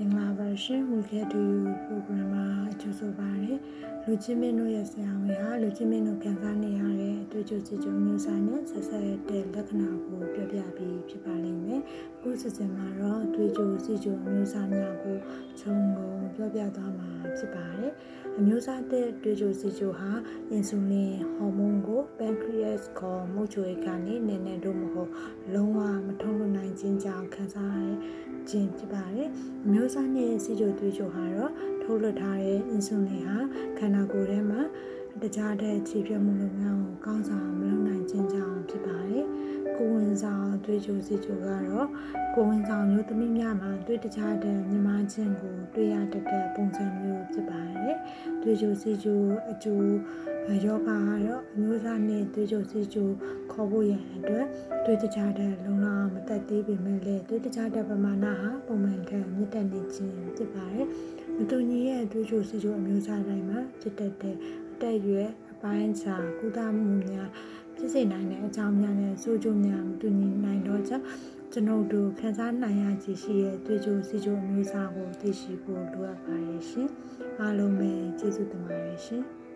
မင်္ဂလာပါရှင် We Get to You program မှာကြိုဆိုပါရစေလူချင်းမင်းတို့ရဲ့ဆရာဝန်ဟာလူချင်းမင်းတို့ခံစားနေရတဲ့အတွေ့အကြုံစီကြုံမျိုးစားနဲ့ဆက်ဆက်တဲ့လက္ခဏာကိုပြောပြပြီးဖြစ်ပါလိမ့်မယ်အခုစစ်စင်မှာတော့အတွေ့အကြုံစီကြုံမျိုးစားများကိုခြုံငုံပြောပြသွားမှာဖြစ်ပါတယ်အမျိုးအစားတဲ့တွေ့ကြုံစီကြုံဟာအင်ဆူလင်ဟော်မုန်းကို pancreas ခေါ်မှုချွေကနေနည်းနည်းတို့မဟုတ်လုံးဝမထုံးလွှတ်နိုင် ခြင်းကြောင့်ခံစားရတဲ့ခြင်းဖြစ်ပါတယ်။အမျိုးအစားနဲ့စီကြိုသွေးကြိုဟာတော့ထုတ်လွှတ်ထားတဲ့အင်ဆူလင်ဟာခန္ဓာကိုယ်ထဲမှာတခြားတဲ့ခြေပြတ်မှုလုပ်ငန်းကိုကောင်းဆောင်မလုပ်နိုင်ခြင်းကြောင့်ဖြစ်ပါတယ်။ကိုယ်ဝင်ဆောင်သွေးကြိုစီကြိုကတော့ကိုယ်ဝင်ဆောင်မျိုးသမီးများမှာသွေးတခြားတဲ့မြမခြင်းကိုတွေ့ရတတ်တဲ့ပုံစံမျိုးဖြစ်ပါတယ်။သွေးကြိုစီကြိုအကျိုး ယောဂါကတော့အမျိုးအစားနဲ့သွေးကြိုစီကြိုခေါ်ဖို့ရန်အတွက်သွေးတခြားတဲ့လုံလောက်မတက်သေးပေမဲ့လည်းသွေးတခြားတဲ့ပမာဏဟာပုံမှန်ထက်မြင့်တက်နေခြင်းဖြစ်ပါတယ်။မတူညီရဲ့သွေးကြိုစီကြိုအမျိုးအစားတိုင်းမှာဖြစ်တတ်တဲ့အတက်အရွယ်အပိုင်းခြားကုသမှုများဖြစ်စေနိုင်တဲ့အကြောင်းများနဲ့စိုးကျိုးများမတူညီနိုင်တော့ကြောင့်ကျွန်ုပ်တို့ခန်းစားနိုင်ရကြရှိရဲ့တွေ့ကြိုစီကြိုအမျိုးအစားကိုသိရှိဖို့လိုအပ်ပါတယ်ရှင်။အားလုံးပဲကျေးဇူးတင်ပါတယ်ရှင်။